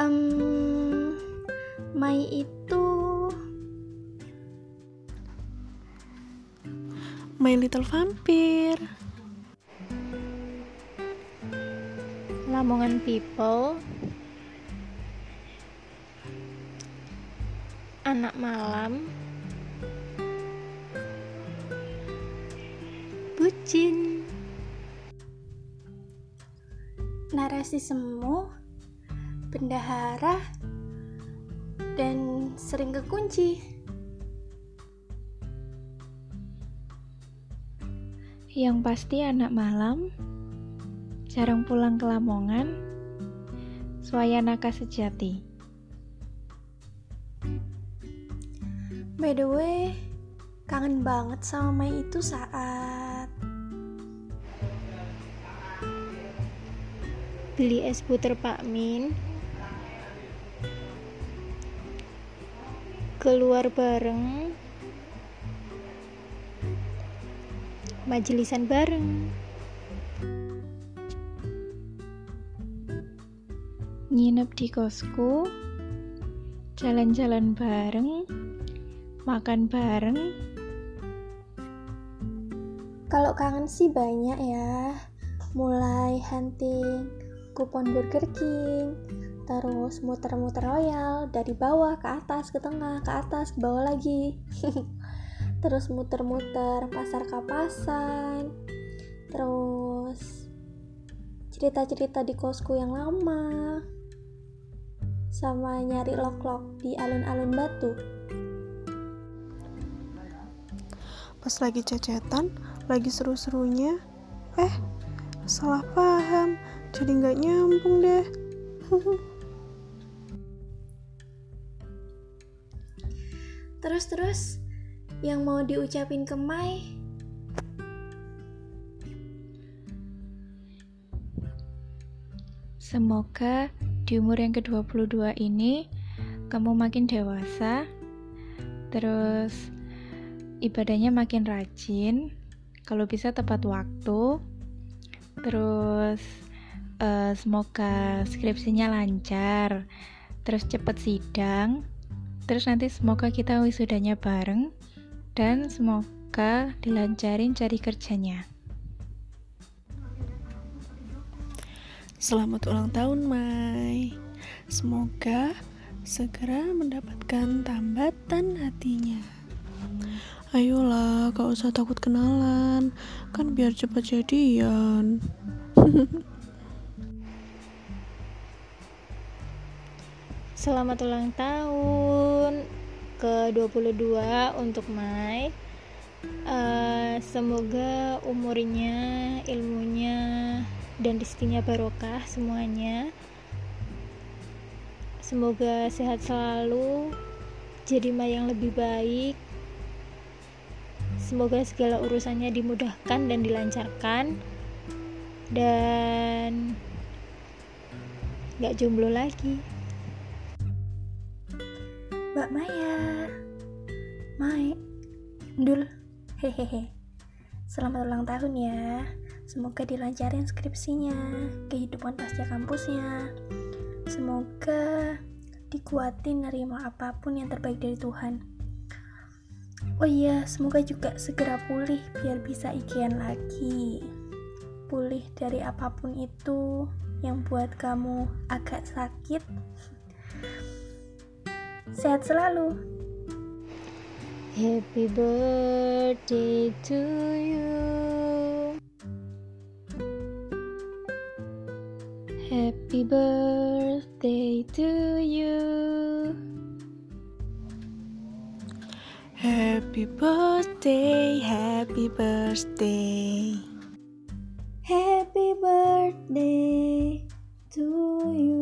um, Mai itu My Little Vampire. Lamongan People. Anak Malam. Bucin. Narasi Semu. Bendahara Dan sering kekunci Yang pasti anak malam, jarang pulang ke Lamongan, Swayanaka sejati. By the way, kangen banget sama Mai itu saat beli es puter Pak Min, keluar bareng majelisan bareng. Nginep di kosku, jalan-jalan bareng, makan bareng. Kalau kangen sih banyak ya. Mulai hunting kupon Burger King, terus muter-muter royal dari bawah ke atas ke tengah ke atas ke bawah lagi. Terus muter-muter pasar kapasan terus cerita-cerita di kosku yang lama. Sama nyari lok-lok di alun-alun batu. Pas lagi cecetan, lagi seru-serunya, eh salah paham, jadi nggak nyambung deh. terus-terus yang mau diucapin ke Mai? Semoga di umur yang ke-22 ini kamu makin dewasa, terus ibadahnya makin rajin, kalau bisa tepat waktu, terus uh, semoga skripsinya lancar, terus cepet sidang, terus nanti semoga kita wisudanya bareng, dan semoga dilancarin cari kerjanya. Selamat ulang tahun, Mai. Semoga segera mendapatkan tambatan hatinya. Ayolah, gak usah takut kenalan, kan biar cepat jadian. Selamat ulang tahun ke-22 untuk Mai. Uh, semoga umurnya ilmunya dan rezekinya barokah semuanya. Semoga sehat selalu jadi Mai yang lebih baik. Semoga segala urusannya dimudahkan dan dilancarkan. Dan gak jomblo lagi Mbak Maya. Mai Dul. Hehehe. Selamat ulang tahun ya. Semoga dilancarin skripsinya Kehidupan pasca kampusnya. Semoga dikuatin nerima apa pun yang terbaik dari Tuhan. Oh iya, semoga juga segera pulih biar bisa ikian lagi. Pulih dari apa pun itu yang buat kamu agak sakit Sehat selalu. Happy birthday to you. Happy birthday to you. Happy birthday, happy birthday. Happy birthday to you.